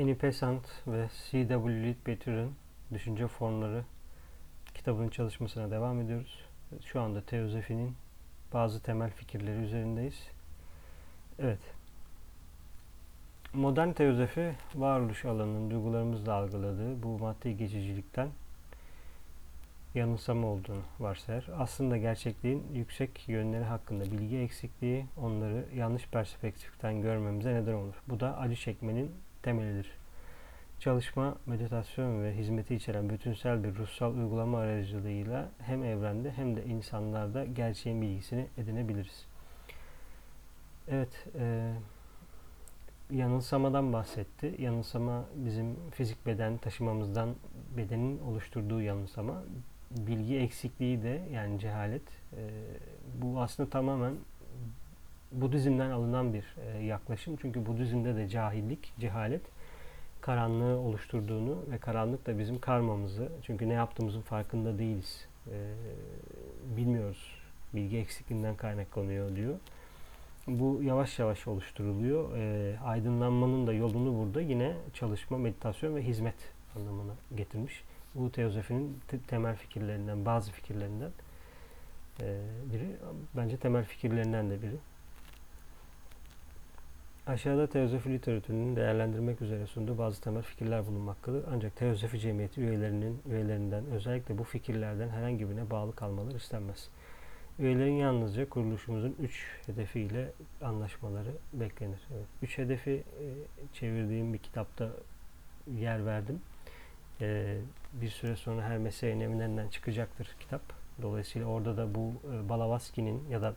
Annie Besant ve C.W. Leadbetter'ın Düşünce Formları kitabının çalışmasına devam ediyoruz. Şu anda teozofinin bazı temel fikirleri üzerindeyiz. Evet. Modern teozofi varoluş alanının duygularımızla algıladığı bu maddi geçicilikten yanılsama olduğunu varsayar. Aslında gerçekliğin yüksek yönleri hakkında bilgi eksikliği onları yanlış perspektiften görmemize neden olur. Bu da acı çekmenin temelidir. Çalışma, meditasyon ve hizmeti içeren bütünsel bir ruhsal uygulama aracılığıyla hem evrende hem de insanlarda gerçeğin bilgisini edinebiliriz. Evet, e, yanılsamadan bahsetti. Yanılsama bizim fizik beden taşımamızdan bedenin oluşturduğu yanılsama. Bilgi eksikliği de yani cehalet. E, bu aslında tamamen Budizm'den alınan bir e, yaklaşım. Çünkü Budizm'de de cahillik, cehalet karanlığı oluşturduğunu ve karanlık da bizim karmamızı çünkü ne yaptığımızın farkında değiliz. E, bilmiyoruz. Bilgi eksikliğinden kaynaklanıyor diyor. Bu yavaş yavaş oluşturuluyor. E, aydınlanmanın da yolunu burada yine çalışma, meditasyon ve hizmet anlamına getirmiş. Bu teozofinin temel fikirlerinden, bazı fikirlerinden biri. Bence temel fikirlerinden de biri. Aşağıda teozofi literatürünün değerlendirmek üzere sunduğu bazı temel fikirler bulunmaktadır. Ancak teozofi cemiyeti üyelerinin üyelerinden özellikle bu fikirlerden herhangi birine bağlı kalmaları istenmez. Üyelerin yalnızca kuruluşumuzun üç hedefiyle anlaşmaları beklenir. Evet, üç hedefi e, çevirdiğim bir kitapta yer verdim. E, bir süre sonra her meselenin eminlerinden çıkacaktır kitap. Dolayısıyla orada da bu e, Balavaski'nin ya da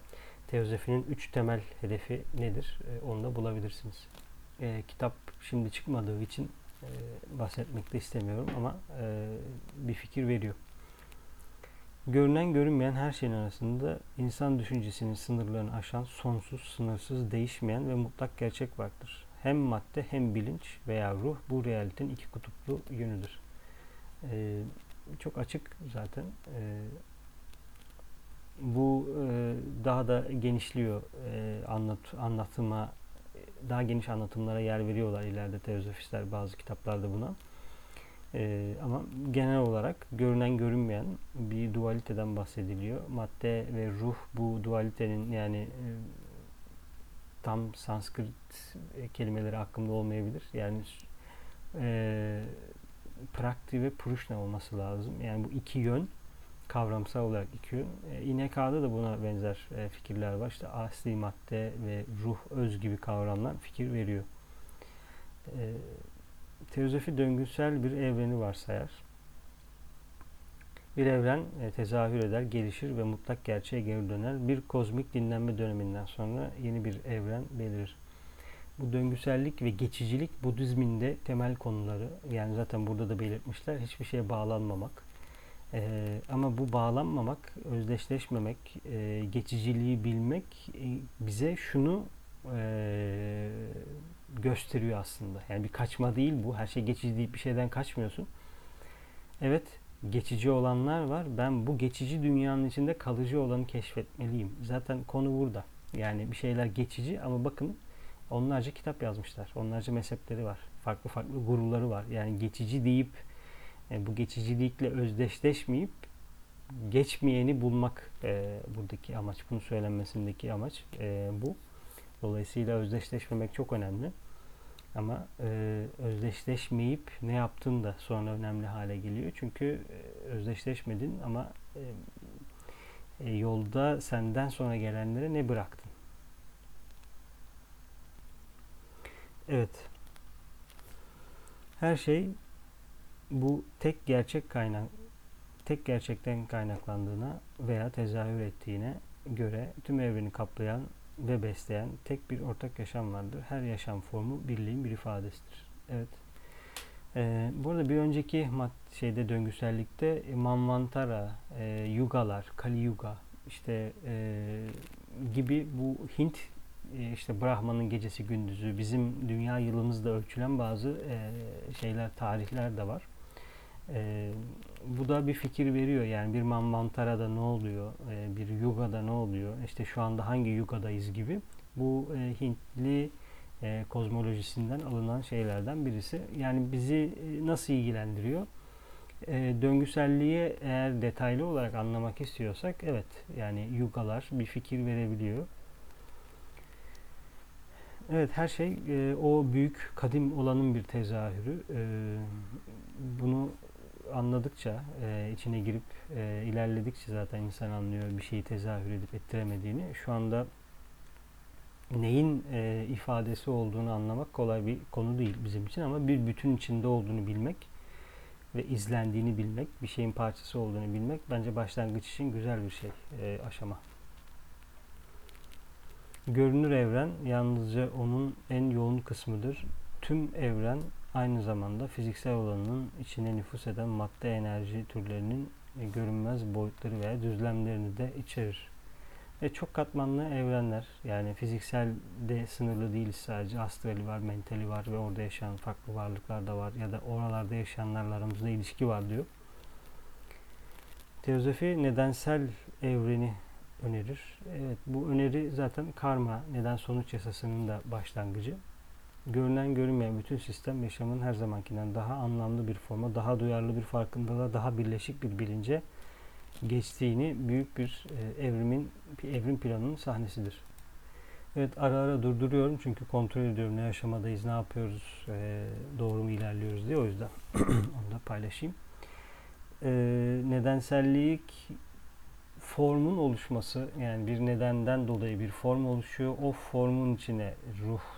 Teozofinin üç temel hedefi nedir? E, onu da bulabilirsiniz. E, kitap şimdi çıkmadığı için e, bahsetmek de istemiyorum ama e, bir fikir veriyor. Görünen görünmeyen her şeyin arasında insan düşüncesinin sınırlarını aşan sonsuz, sınırsız, değişmeyen ve mutlak gerçek vardır. Hem madde hem bilinç veya ruh bu realitenin iki kutuplu yönüdür. Ee, çok açık zaten. Ee, bu e, daha da genişliyor e, anlat anlatıma daha geniş anlatımlara yer veriyorlar ileride teozofistler bazı kitaplarda buna. E, ama genel olarak görünen görünmeyen bir dualiteden bahsediliyor. Madde ve ruh bu dualitenin yani e, tam Sanskrit kelimeleri aklımda olmayabilir. Yani e, prakti ve purushna olması lazım. Yani bu iki yön kavramsal olarak yön. E, İNK'da da buna benzer e, fikirler var. İşte asli madde ve ruh, öz gibi kavramlar fikir veriyor. E, teozofi döngüsel bir evreni varsayar. Bir evren e, tezahür eder, gelişir ve mutlak gerçeğe geri döner. Bir kozmik dinlenme döneminden sonra yeni bir evren belirir. Bu döngüsellik ve geçicilik Budizmin de temel konuları. Yani zaten burada da belirtmişler. Hiçbir şeye bağlanmamak ee, ama bu bağlanmamak, özdeşleşmemek, e, geçiciliği bilmek e, bize şunu e, gösteriyor aslında. Yani bir kaçma değil bu. Her şey geçici deyip bir şeyden kaçmıyorsun. Evet, geçici olanlar var. Ben bu geçici dünyanın içinde kalıcı olanı keşfetmeliyim. Zaten konu burada. Yani bir şeyler geçici ama bakın onlarca kitap yazmışlar. Onlarca mezhepleri var. Farklı farklı gururları var. Yani geçici deyip bu geçicilikle özdeşleşmeyip geçmeyeni bulmak e, buradaki amaç, bunu söylenmesindeki amaç e, bu. Dolayısıyla özdeşleşmemek çok önemli. Ama e, özdeşleşmeyip ne yaptın da sonra önemli hale geliyor. Çünkü e, özdeşleşmedin ama e, e, yolda senden sonra gelenlere ne bıraktın? Evet. Her şey bu tek gerçek kaynak tek gerçekten kaynaklandığına veya tezahür ettiğine göre tüm evreni kaplayan ve besleyen tek bir ortak yaşam vardır. Her yaşam formu birliğin bir ifadesidir. Evet. Ee, burada bir önceki şeyde döngüsellikte Manvantara, e, Yugalar, Kali Yuga işte e, gibi bu Hint e, işte Brahman'ın gecesi gündüzü bizim dünya yılımızda ölçülen bazı e, şeyler tarihler de var. E, bu da bir fikir veriyor. Yani bir Manvantara'da ne oluyor, e, bir Yuga'da ne oluyor, işte şu anda hangi Yuga'dayız gibi. Bu e, Hintli e, kozmolojisinden alınan şeylerden birisi. Yani bizi e, nasıl ilgilendiriyor? E, döngüselliği eğer detaylı olarak anlamak istiyorsak evet yani yugalar bir fikir verebiliyor. Evet her şey e, o büyük kadim olanın bir tezahürü. E, bunu anladıkça, e, içine girip e, ilerledikçe zaten insan anlıyor bir şeyi tezahür edip ettiremediğini. Şu anda neyin e, ifadesi olduğunu anlamak kolay bir konu değil bizim için ama bir bütün içinde olduğunu bilmek ve izlendiğini bilmek, bir şeyin parçası olduğunu bilmek bence başlangıç için güzel bir şey, e, aşama. Görünür evren yalnızca onun en yoğun kısmıdır. Tüm evren aynı zamanda fiziksel olanın içine nüfus eden madde enerji türlerinin e, görünmez boyutları veya düzlemlerini de içerir. Ve çok katmanlı evrenler yani fiziksel de sınırlı değil sadece astrali var, mentali var ve orada yaşayan farklı varlıklar da var ya da oralarda yaşayanlarla aramızda ilişki var diyor. Teozofi nedensel evreni önerir. Evet bu öneri zaten karma neden sonuç yasasının da başlangıcı. Görünen görünmeyen bütün sistem yaşamın her zamankinden daha anlamlı bir forma, daha duyarlı bir farkındalığa, daha birleşik bir bilince geçtiğini büyük bir e, evrimin evrim planının sahnesidir. Evet ara ara durduruyorum çünkü kontrol ediyorum ne aşamadayız, ne yapıyoruz, e, doğru mu ilerliyoruz diye o yüzden onu da paylaşayım. E, nedensellik formun oluşması yani bir nedenden dolayı bir form oluşuyor. O formun içine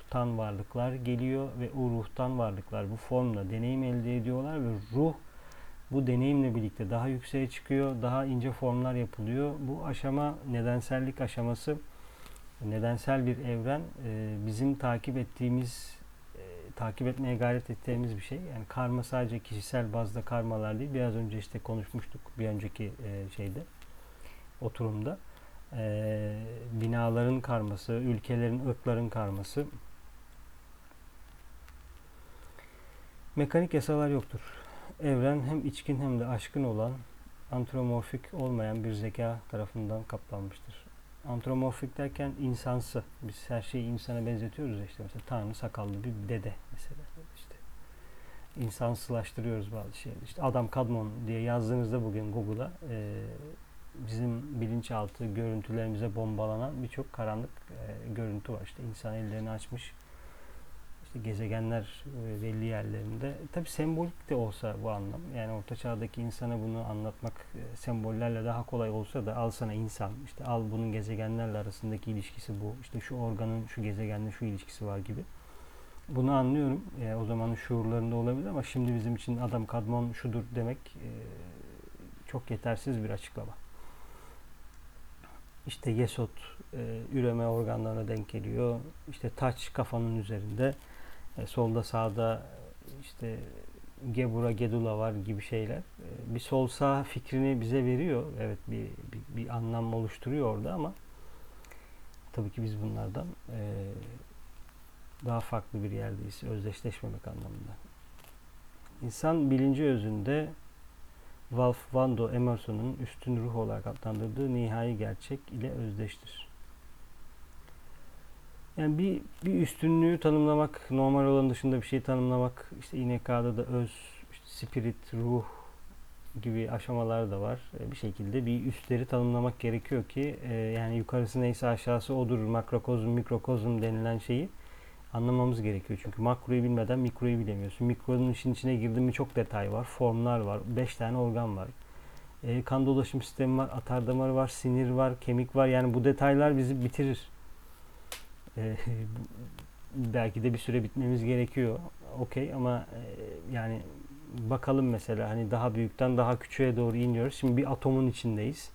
ruhtan varlıklar geliyor ve o ruhtan varlıklar bu formla deneyim elde ediyorlar ve ruh bu deneyimle birlikte daha yükseğe çıkıyor, daha ince formlar yapılıyor. Bu aşama nedensellik aşaması, nedensel bir evren e, bizim takip ettiğimiz, e, takip etmeye gayret ettiğimiz bir şey. Yani karma sadece kişisel bazda karmalar değil. Biraz önce işte konuşmuştuk bir önceki e, şeyde, oturumda. Binaların karması, ülkelerin, ırkların karması. Mekanik yasalar yoktur evren hem içkin hem de aşkın olan antromorfik olmayan bir zeka tarafından kaplanmıştır. Antromorfik derken insansı. Biz her şeyi insana benzetiyoruz işte mesela Tanrı sakallı bir dede mesela işte insansılaştırıyoruz bazı şeyleri. İşte Adam Kadmon diye yazdığınızda bugün Google'a e, bizim bilinçaltı görüntülerimize bombalanan birçok karanlık e, görüntü var. İşte insan ellerini açmış işte gezegenler e, belli yerlerinde. Tabi sembolik de olsa bu anlam. Yani orta çağdaki insana bunu anlatmak e, sembollerle daha kolay olsa da al sana insan. işte al bunun gezegenlerle arasındaki ilişkisi bu. işte şu organın şu gezegenle şu ilişkisi var gibi. Bunu anlıyorum. Yani o zamanın şuurlarında olabilir ama şimdi bizim için adam kadmon şudur demek e, çok yetersiz bir açıklama. İşte Yesod e, üreme organlarına denk geliyor. İşte taç kafanın üzerinde. E, solda sağda işte Gebura, Gedula var gibi şeyler. E, bir sol sağ fikrini bize veriyor. Evet bir, bir, bir anlam oluşturuyor orada ama tabii ki biz bunlardan e, daha farklı bir yerdeyiz. Özdeşleşmemek anlamında. İnsan bilinci özünde Ralph Waldo Emerson'un üstün ruh olarak adlandırdığı nihai gerçek ile özdeştir. Yani bir, bir üstünlüğü tanımlamak, normal olan dışında bir şey tanımlamak, işte İNK'da da öz, işte spirit, ruh gibi aşamalar da var. E, bir şekilde bir üstleri tanımlamak gerekiyor ki e, yani yukarısı neyse aşağısı odur, makrokozm, mikrokozm denilen şeyi anlamamız gerekiyor. Çünkü makroyu bilmeden mikroyu bilemiyorsun. Mikronun işin içine girdin mi çok detay var, formlar var, 5 tane organ var. E, kan dolaşım sistemi var, atar damarı var, sinir var, kemik var. Yani bu detaylar bizi bitirir. Ee, belki de bir süre bitmemiz gerekiyor. Okey ama e, yani bakalım mesela hani daha büyükten daha küçüğe doğru iniyoruz. Şimdi bir atomun içindeyiz.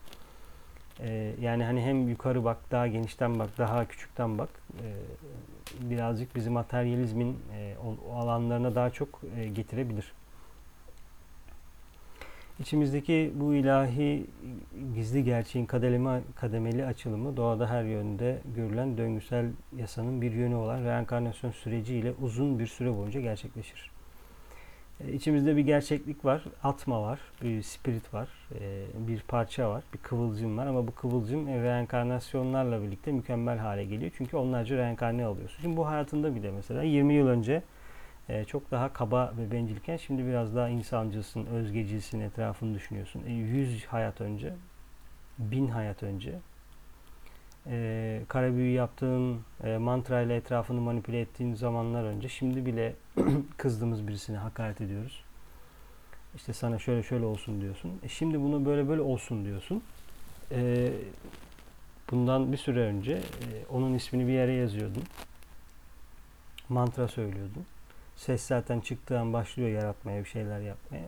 Ee, yani hani hem yukarı bak, daha genişten bak, daha küçükten bak. Ee, birazcık bizi materyalizmin e, o, alanlarına daha çok e, getirebilir. İçimizdeki bu ilahi gizli gerçeğin kademeli, kademeli açılımı doğada her yönde görülen döngüsel yasanın bir yönü olan reenkarnasyon süreciyle uzun bir süre boyunca gerçekleşir. E, içimizde bir gerçeklik var, atma var, bir spirit var, e, bir parça var, bir kıvılcım var ama bu kıvılcım e, reenkarnasyonlarla birlikte mükemmel hale geliyor. Çünkü onlarca reenkarne alıyorsun. Şimdi bu hayatında bile mesela 20 yıl önce çok daha kaba ve bencilken şimdi biraz daha insancısın, özgecilsin, etrafını düşünüyorsun. 100 hayat önce, 1000 hayat önce e, kara büyü yaptığın, e, mantra ile etrafını manipüle ettiğin zamanlar önce şimdi bile kızdığımız birisine hakaret ediyoruz. İşte sana şöyle şöyle olsun diyorsun. E şimdi bunu böyle böyle olsun diyorsun. E, bundan bir süre önce e, onun ismini bir yere yazıyordun. Mantra söylüyordun. Ses zaten çıktığı an başlıyor yaratmaya, bir şeyler yapmaya.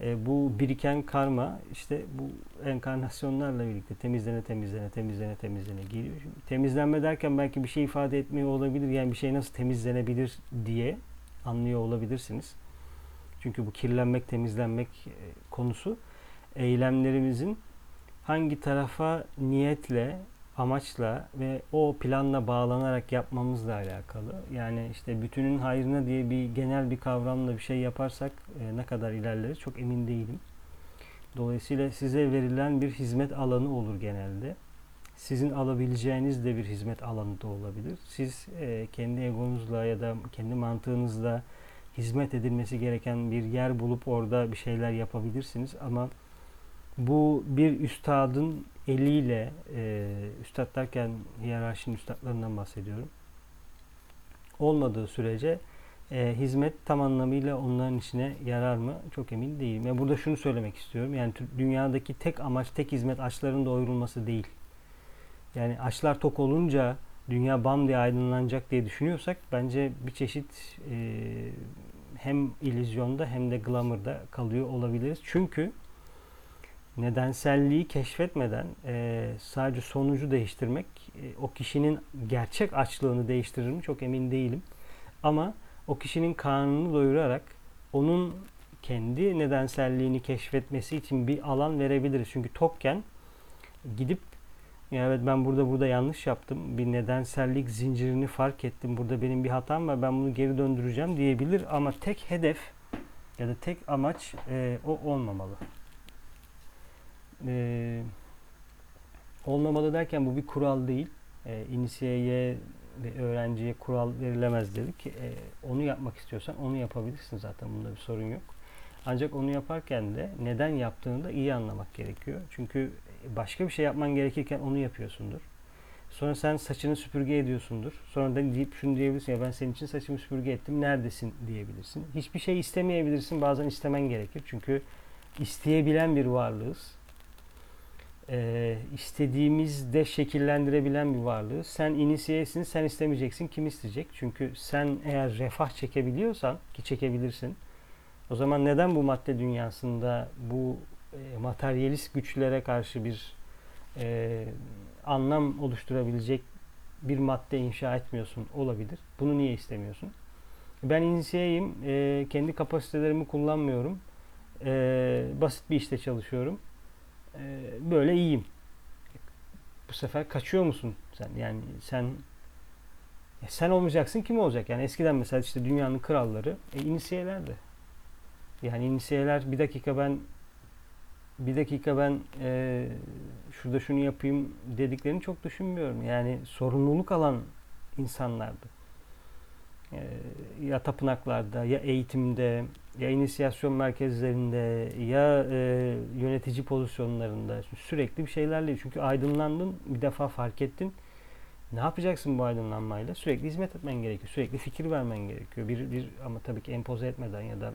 E, bu biriken karma işte bu enkarnasyonlarla birlikte temizlene temizlene temizlene temizlene geliyor. Şimdi temizlenme derken belki bir şey ifade etmiyor olabilir. Yani bir şey nasıl temizlenebilir diye anlıyor olabilirsiniz. Çünkü bu kirlenmek, temizlenmek e, konusu eylemlerimizin hangi tarafa niyetle amaçla ve o planla bağlanarak yapmamızla alakalı. Yani işte bütünün hayrına diye bir genel bir kavramla bir şey yaparsak e, ne kadar ilerleriz çok emin değilim. Dolayısıyla size verilen bir hizmet alanı olur genelde. Sizin alabileceğiniz de bir hizmet alanı da olabilir. Siz e, kendi egonuzla ya da kendi mantığınızla hizmet edilmesi gereken bir yer bulup orada bir şeyler yapabilirsiniz ama bu bir üstadın eliyle, e, üstad derken hiyerarşinin üstadlarından bahsediyorum. Olmadığı sürece e, hizmet tam anlamıyla onların içine yarar mı çok emin değilim. Ve burada şunu söylemek istiyorum. Yani dünyadaki tek amaç, tek hizmet açların doyurulması değil. Yani açlar tok olunca dünya bam diye aydınlanacak diye düşünüyorsak bence bir çeşit e, hem illüzyonda hem de glamour'da kalıyor olabiliriz. Çünkü nedenselliği keşfetmeden e, sadece sonucu değiştirmek e, o kişinin gerçek açlığını değiştirir mi çok emin değilim. Ama o kişinin karnını doyurarak onun kendi nedenselliğini keşfetmesi için bir alan verebiliriz. Çünkü tokken gidip ya evet ben burada burada yanlış yaptım. Bir nedensellik zincirini fark ettim. Burada benim bir hatam var. Ben bunu geri döndüreceğim diyebilir ama tek hedef ya da tek amaç e, o olmamalı e, olmamalı derken bu bir kural değil. E, inisiyeye ve öğrenciye kural verilemez dedik. E, onu yapmak istiyorsan onu yapabilirsin zaten. Bunda bir sorun yok. Ancak onu yaparken de neden yaptığını da iyi anlamak gerekiyor. Çünkü başka bir şey yapman gerekirken onu yapıyorsundur. Sonra sen saçını süpürge ediyorsundur. Sonra da deyip şunu diyebilirsin ya ben senin için saçımı süpürge ettim neredesin diyebilirsin. Hiçbir şey istemeyebilirsin. Bazen istemen gerekir. Çünkü isteyebilen bir varlığız e, istediğimizde şekillendirebilen bir varlığı. Sen inisiyesin, sen istemeyeceksin. Kim isteyecek? Çünkü sen eğer refah çekebiliyorsan ki çekebilirsin. O zaman neden bu madde dünyasında bu e, materyalist güçlere karşı bir e, anlam oluşturabilecek bir madde inşa etmiyorsun olabilir. Bunu niye istemiyorsun? Ben inisiyeyim. E, kendi kapasitelerimi kullanmıyorum. E, basit bir işte çalışıyorum e, böyle iyiyim. Bu sefer kaçıyor musun sen? Yani sen e, sen olmayacaksın kim olacak? Yani eskiden mesela işte dünyanın kralları e, inisiyelerdi. Yani inisiyeler bir dakika ben bir dakika ben e, şurada şunu yapayım dediklerini çok düşünmüyorum. Yani sorumluluk alan insanlardı. E, ya tapınaklarda ya eğitimde ya inisiyasyon merkezlerinde ya e, yönetici pozisyonlarında sürekli bir şeylerle çünkü aydınlandın bir defa fark ettin. Ne yapacaksın bu aydınlanmayla? Sürekli hizmet etmen gerekiyor sürekli fikir vermen gerekiyor. Bir, bir ama tabii ki empoze etmeden ya da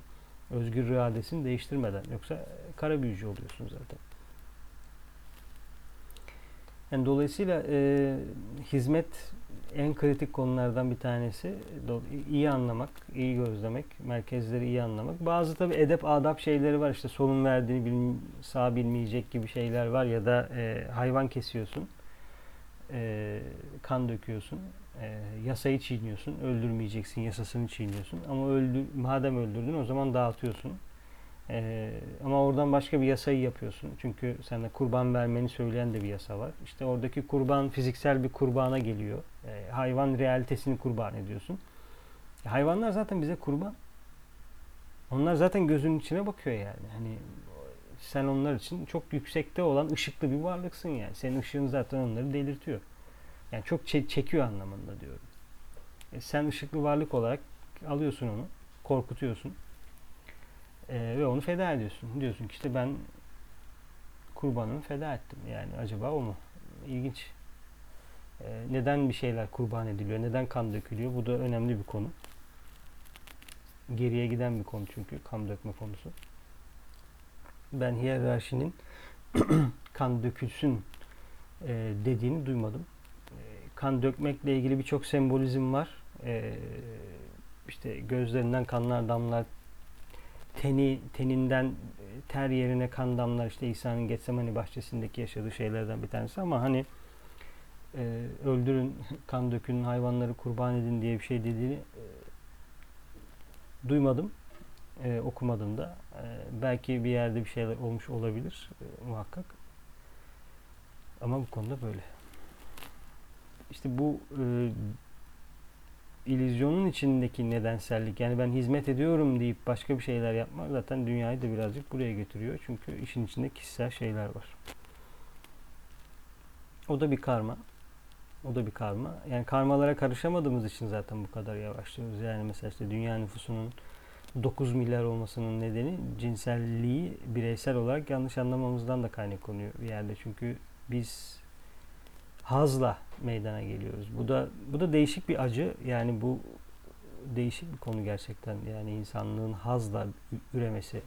özgür iradesini değiştirmeden. Yoksa kara büyücü oluyorsun zaten yani dolayısıyla e, hizmet en kritik konulardan bir tanesi iyi anlamak, iyi gözlemek, merkezleri iyi anlamak. Bazı tabi edep adap şeyleri var işte solun verdiğini bil, sağ bilmeyecek gibi şeyler var ya da e, hayvan kesiyorsun, e, kan döküyorsun, e, yasayı çiğniyorsun, öldürmeyeceksin yasasını çiğniyorsun ama öldü, madem öldürdün o zaman dağıtıyorsun. Ee, ama oradan başka bir yasayı yapıyorsun. Çünkü sende kurban vermeni söyleyen de bir yasa var. İşte oradaki kurban fiziksel bir kurbana geliyor. Ee, hayvan realitesini kurban ediyorsun. E, hayvanlar zaten bize kurban. Onlar zaten gözünün içine bakıyor yani. Hani sen onlar için çok yüksekte olan ışıklı bir varlıksın yani. Senin ışığın zaten onları delirtiyor. Yani çok çekiyor anlamında diyorum. E sen ışıklı varlık olarak alıyorsun onu, korkutuyorsun e, ve onu feda ediyorsun. Diyorsun ki işte ben kurbanımı feda ettim. Yani acaba o mu? İlginç. E, neden bir şeyler kurban ediliyor? Neden kan dökülüyor? Bu da önemli bir konu. Geriye giden bir konu çünkü kan dökme konusu. Ben hiyerarşinin kan dökülsün e, dediğini duymadım. E, kan dökmekle ilgili birçok sembolizm var. E, işte gözlerinden kanlar damlar, teni teninden ter yerine kan damlar işte İsa'nın Getsemani bahçesindeki yaşadığı şeylerden bir tanesi ama hani e, öldürün, kan dökün, hayvanları kurban edin diye bir şey dediğini e, duymadım. E, okumadım da. E, belki bir yerde bir şeyler olmuş olabilir e, muhakkak. Ama bu konuda böyle. İşte bu e, illüzyonun içindeki nedensellik yani ben hizmet ediyorum deyip başka bir şeyler yapmak zaten dünyayı da birazcık buraya götürüyor. Çünkü işin içinde kişisel şeyler var. O da bir karma. O da bir karma. Yani karmalara karışamadığımız için zaten bu kadar yavaşlıyoruz. Yani mesela işte dünya nüfusunun 9 milyar olmasının nedeni cinselliği bireysel olarak yanlış anlamamızdan da kaynaklanıyor bir yerde. Çünkü biz hazla meydana geliyoruz. Bu da bu da değişik bir acı. Yani bu değişik bir konu gerçekten. Yani insanlığın hazla üremesi.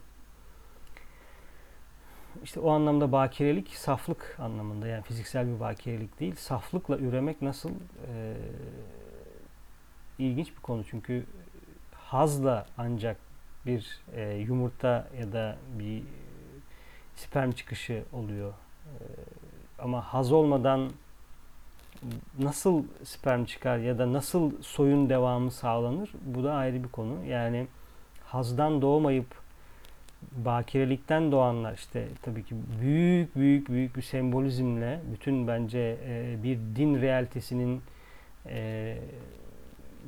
İşte o anlamda bakirelik saflık anlamında yani fiziksel bir bakirelik değil. Saflıkla üremek nasıl e, ilginç bir konu çünkü hazla ancak bir e, yumurta ya da bir sperm çıkışı oluyor. E, ama haz olmadan nasıl sperm çıkar ya da nasıl soyun devamı sağlanır bu da ayrı bir konu. Yani hazdan doğmayıp bakirelikten doğanlar işte tabii ki büyük büyük büyük bir sembolizmle bütün bence e, bir din realitesinin e,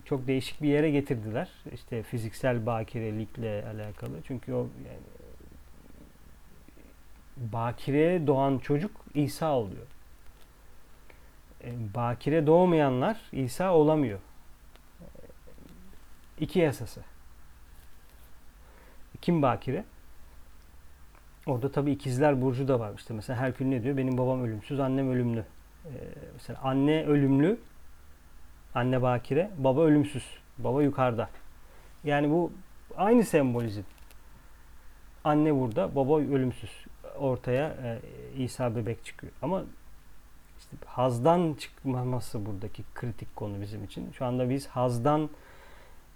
çok değişik bir yere getirdiler. İşte fiziksel bakirelikle alakalı. Çünkü o yani bakire doğan çocuk İsa oluyor. E, bakire doğmayanlar İsa olamıyor. İki yasası. Kim bakire? Orada tabii ikizler burcu da var. İşte mesela Herkül ne diyor? Benim babam ölümsüz, annem ölümlü. Ee, mesela anne ölümlü, anne bakire, baba ölümsüz. Baba yukarıda. Yani bu aynı sembolizm. Anne burada, baba ölümsüz. Ortaya e, İsa bebek çıkıyor. Ama işte hazdan çıkmaması buradaki kritik konu bizim için. Şu anda biz hazdan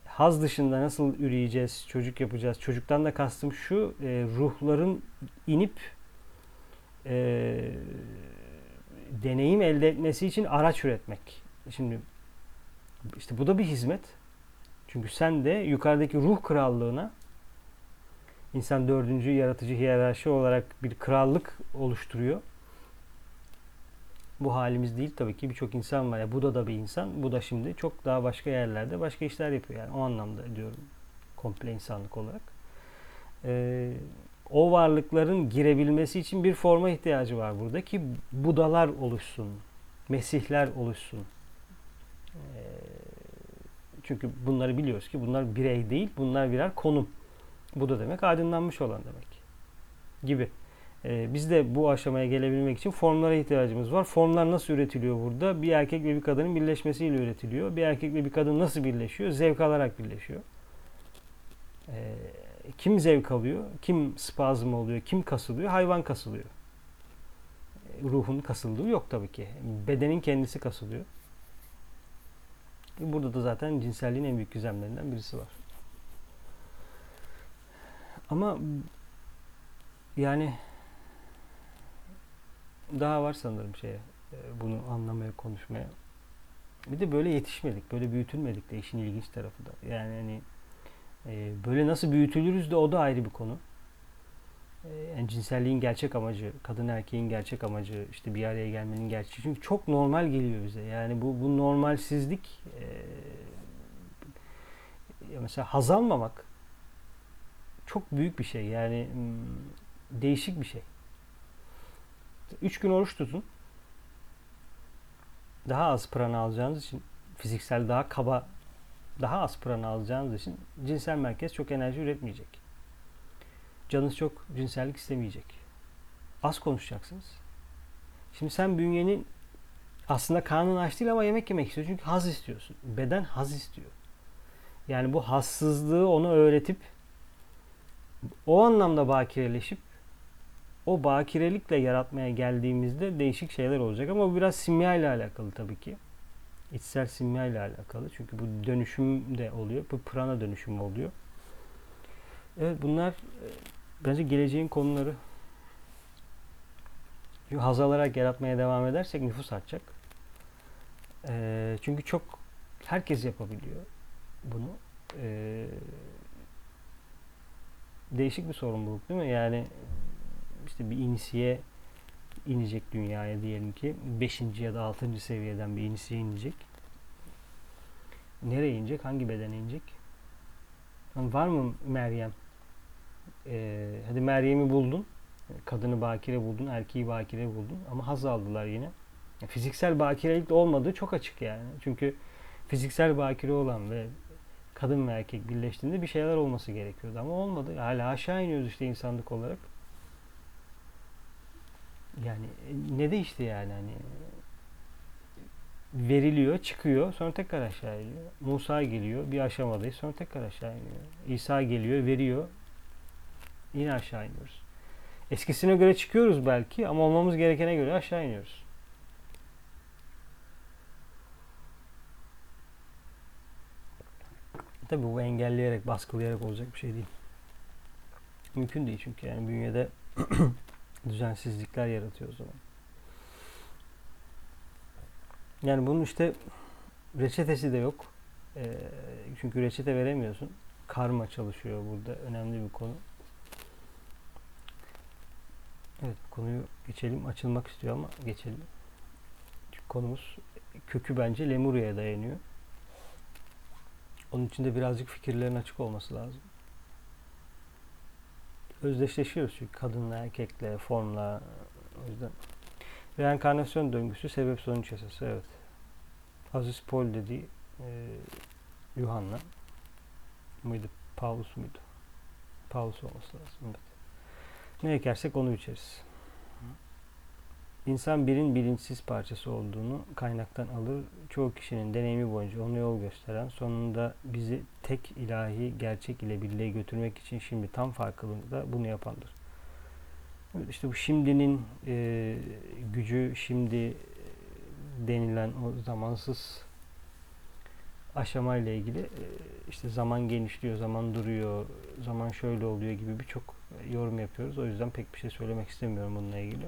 haz dışında nasıl üreyeceğiz, çocuk yapacağız. Çocuktan da kastım şu, e, ruhların inip e, deneyim elde etmesi için araç üretmek. Şimdi işte bu da bir hizmet. Çünkü sen de yukarıdaki ruh krallığına insan dördüncü yaratıcı hiyerarşi olarak bir krallık oluşturuyor bu halimiz değil tabii ki birçok insan var. Ya bu da da bir insan. Bu da şimdi çok daha başka yerlerde başka işler yapıyor. Yani o anlamda diyorum komple insanlık olarak. Ee, o varlıkların girebilmesi için bir forma ihtiyacı var burada ki Budalar oluşsun, Mesihler oluşsun. Ee, çünkü bunları biliyoruz ki bunlar birey değil, bunlar birer konum. Bu da demek aydınlanmış olan demek gibi. Ee, biz de bu aşamaya gelebilmek için formlara ihtiyacımız var. Formlar nasıl üretiliyor burada? Bir erkek ve bir kadının birleşmesiyle üretiliyor. Bir erkek ve bir kadın nasıl birleşiyor? Zevk alarak birleşiyor. Ee, kim zevk alıyor? Kim spazm oluyor? Kim kasılıyor? Hayvan kasılıyor. Ee, ruhun kasıldığı yok tabii ki. Bedenin kendisi kasılıyor. Burada da zaten cinselliğin en büyük gizemlerinden birisi var. Ama yani daha var sanırım şeye e, bunu anlamaya, konuşmaya. Bir de böyle yetişmedik, böyle büyütülmedik de işin ilginç tarafı da. Yani hani e, böyle nasıl büyütülürüz de o da ayrı bir konu. E, yani cinselliğin gerçek amacı, kadın erkeğin gerçek amacı, işte bir araya gelmenin gerçeği. Çünkü çok normal geliyor bize. Yani bu, bu normalsizlik e, mesela haz almamak çok büyük bir şey. Yani hmm, değişik bir şey. Üç gün oruç tutun. Daha az prana alacağınız için fiziksel daha kaba daha az prana alacağınız için cinsel merkez çok enerji üretmeyecek. Canınız çok cinsellik istemeyecek. Az konuşacaksınız. Şimdi sen bünyenin aslında karnın aç değil ama yemek yemek istiyor. Çünkü haz istiyorsun. Beden haz istiyor. Yani bu hassızlığı onu öğretip o anlamda bakireleşip o bakirelikle yaratmaya geldiğimizde değişik şeyler olacak ama bu biraz simya ile alakalı tabii ki. İçsel simya ile alakalı. Çünkü bu dönüşüm de oluyor. Bu prana dönüşümü oluyor. Evet bunlar e, bence geleceğin konuları. Çünkü haz alarak yaratmaya devam edersek nüfus artacak. E, çünkü çok herkes yapabiliyor bunu. E, değişik bir sorumluluk değil mi? Yani işte bir inisiye inecek dünyaya diyelim ki 5. ya da 6. seviyeden bir inisiye inecek. Nereye inecek? Hangi bedene inecek? Yani var mı Meryem? Ee, hadi Meryem'i buldun. Kadını bakire buldun, erkeği bakire buldun ama haz aldılar yine. Fiziksel bakirelik de olmadığı çok açık yani. Çünkü fiziksel bakire olan ve kadın ve erkek birleştiğinde bir şeyler olması gerekiyordu ama olmadı. Hala aşağı iniyoruz işte insanlık olarak. Yani e, ne değişti yani hani veriliyor, çıkıyor, sonra tekrar aşağı iniyor. Musa geliyor, bir aşamadayız, sonra tekrar aşağı iniyor. İsa geliyor, veriyor, yine aşağı iniyoruz. Eskisine göre çıkıyoruz belki ama olmamız gerekene göre aşağı iniyoruz. Tabi bu engelleyerek, baskılayarak olacak bir şey değil. Mümkün değil çünkü yani bünyede düzensizlikler yaratıyor o zaman. Yani bunun işte reçetesi de yok. E, çünkü reçete veremiyorsun. Karma çalışıyor burada. Önemli bir konu. Evet konuyu geçelim. Açılmak istiyor ama geçelim. Çünkü konumuz kökü bence Lemuria'ya dayanıyor. Onun için de birazcık fikirlerin açık olması lazım. Özdeşleşiyoruz çünkü kadınla, erkekle, formla. O yüzden reenkarnasyon döngüsü sebep sonuç yasası. Evet. Aziz Paul dediği e, Yuhanna mıydı? Paulus muydu? Paulus olması lazım. Evet. Ne ekersek onu içeriz. İnsan birin bilinçsiz parçası olduğunu kaynaktan alır. Çoğu kişinin deneyimi boyunca onu yol gösteren, sonunda bizi tek ilahi gerçek ile birliğe götürmek için şimdi tam farkında bunu yapandır. İşte bu şimdinin e, gücü, şimdi denilen o zamansız aşama ile ilgili e, işte zaman genişliyor, zaman duruyor, zaman şöyle oluyor gibi birçok yorum yapıyoruz. O yüzden pek bir şey söylemek istemiyorum bununla ilgili.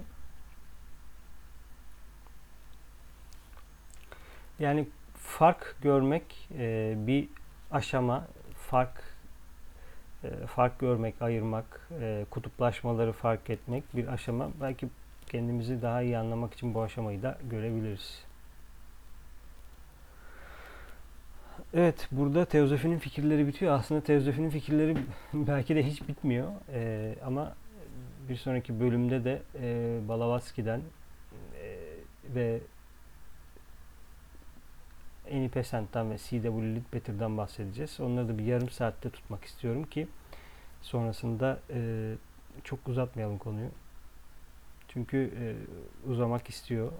Yani fark görmek e, bir aşama, fark e, fark görmek, ayırmak, e, kutuplaşmaları fark etmek bir aşama. Belki kendimizi daha iyi anlamak için bu aşamayı da görebiliriz. Evet, burada teozofinin fikirleri bitiyor. Aslında teozofinin fikirleri belki de hiç bitmiyor. E, ama bir sonraki bölümde de e, Balavatsky'den e, ve Annie Besant'tan ve C.W. Bahsedeceğiz. Onları da bir yarım saatte tutmak istiyorum ki sonrasında e, çok uzatmayalım konuyu. Çünkü e, uzamak istiyor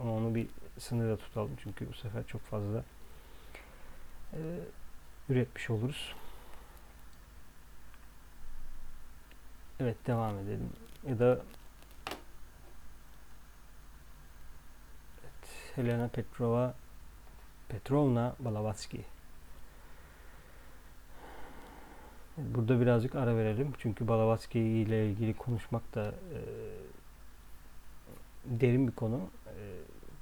ama onu bir sınırda tutalım çünkü bu sefer çok fazla e, üretmiş oluruz. Evet devam edelim. Ya da evet, Helena Petrova Petrovna Balavatsky. Burada birazcık ara verelim. Çünkü Balavatsky ile ilgili konuşmak da e, derin bir konu. E,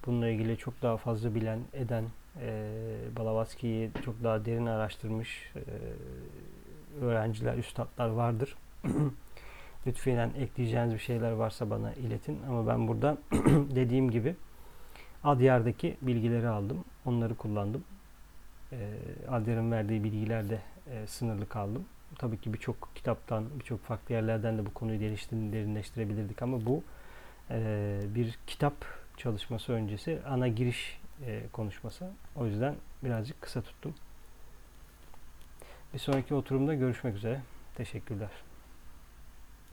bununla ilgili çok daha fazla bilen, eden, e, Balavatsky'yi çok daha derin araştırmış e, öğrenciler, üstadlar vardır. Lütfen ekleyeceğiniz bir şeyler varsa bana iletin. Ama ben burada dediğim gibi Adyar'daki bilgileri aldım. Onları kullandım. E, Adyar'ın verdiği bilgilerde e, sınırlı kaldım. Tabii ki birçok kitaptan, birçok farklı yerlerden de bu konuyu derinleştirebilirdik ama bu e, bir kitap çalışması öncesi ana giriş e, konuşması. O yüzden birazcık kısa tuttum. Bir sonraki oturumda görüşmek üzere. Teşekkürler.